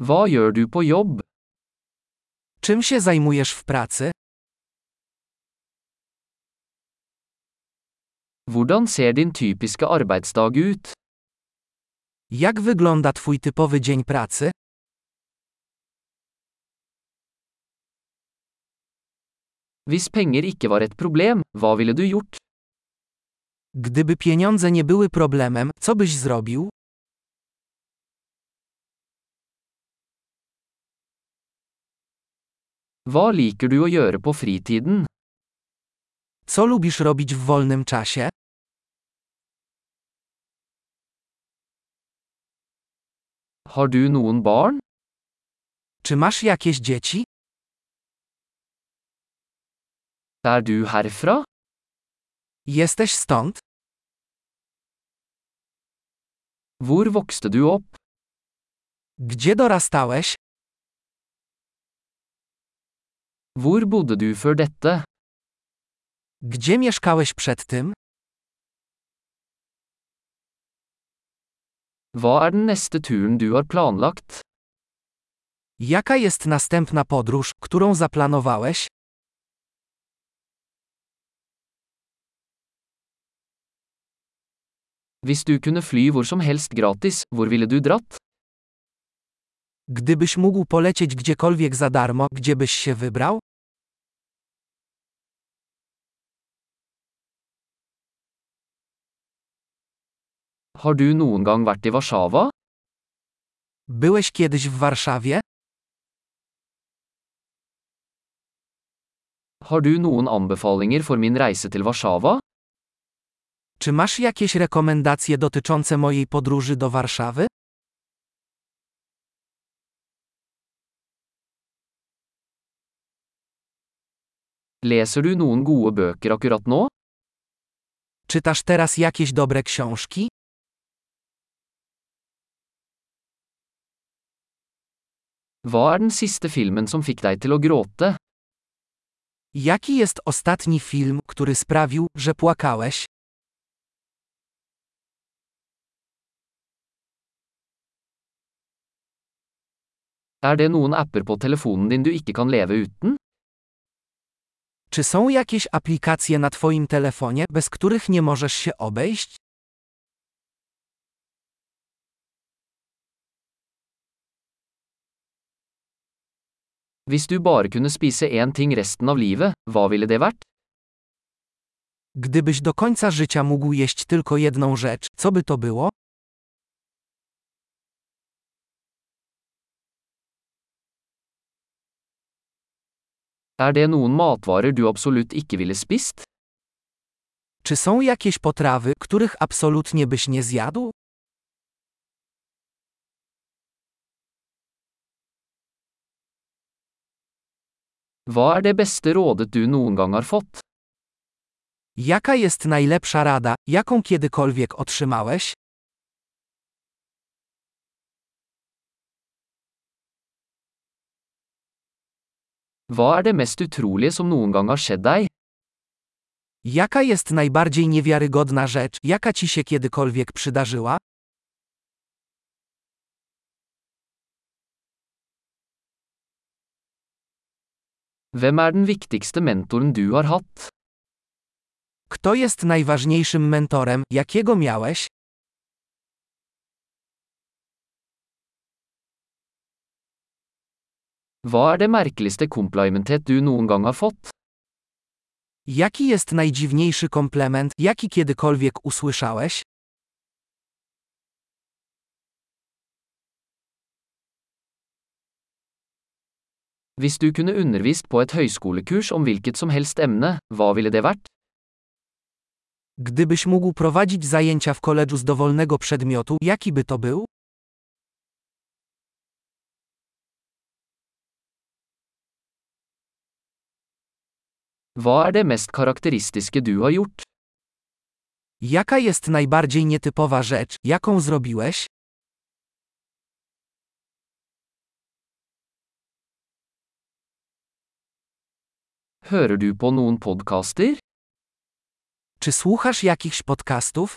Hva gjør du på jobb? Czym się zajmujesz w pracy? Hvordan ser din typiske arbeidsdag ut? Jak wygląda Twój typowy dzień pracy? Hvis penger ikke var et problem, hva ville du gjort? Gdyby pieniądze nie były problemem, co byś zrobił? Hva liker du å gjøre på fritiden? Co lubisz robić w wolnym czasie? Har du noen barn? Czy masz jakieś dzieci? Er du herfra? Jesteś stąd? Hvor vokste du opp? Gdzie dorastałeś? Hvor bodde du før dette? Gdzie mieszkałeś przed tym? Hva er den neste turen du har planlagt? Jaka jest następna podróż, którą zaplanowałeś? Hvis du kunne fly hvor som helst gratis, hvor ville du dratt? Gdybyś mógł polecieć gdziekolwiek za darmo, gdzie byś się wybrał? Har du noen gang vært i Warszawa? Byłeś kiedyś w Warszawie? Har du noen anbefalinger for min reise til Warszawa? Czy masz jakieś rekomendacje dotyczące mojej podróży do Warszawy? Leser du noen gode bøker akkurat nå? Czytasz teraz jakieś dobre książki? Hva er den siste filmen som fikk deg til å gråte? Jaki jest ostatni film, który sprawił, że płakałeś? Er det noen apper på telefonen din du ikke kan leve uten? Czy są jakieś aplikacje na Twoim telefonie, bez których nie możesz się obejść? Hvis du bare kunne spise én ting resten av livet, hva ville det vært? Gdybyś do końca życia mógł jeść tylko jedną rzecz, co by to było? Er det noen matvarer du absolutt ikke ville spist? Czy są jakieś potrawy, których absolutnie byś nie zjadł? Hva er det beste rådet du noen gang har fått? Jaka jest najlepsza rada, jaką kiedykolwiek otrzymałeś? Hva er det mest utrolige som noen gang har skjedd deg? Jaka jest najbardziej niewiarygodna rzecz, jaka ci się kiedykolwiek przydarzyła? Hvem er den viktigste mentoren du har hatt? Kto jest najważniejszym mentorem, jakiego miałeś? Hva er det merkeligste komplimentet du noen gang har fått? Jaki jest najdziwniejszy komplement, jaki kiedykolwiek usłyszałeś? Hvis du kunne undervist på et høyskolekurs om hvilket som helst emne, hva ville det vært? Gdybyś mógł prowadzić zajęcia w koledżu z dowolnego przedmiotu, jaki by to był? Hva er det mest karakteristiske du har gjort? Jaka jest najbardziej nietypowa rzecz, jaką zrobiłeś? Hører du på noen podkaster? Czy słuchasz jakichś podcastów?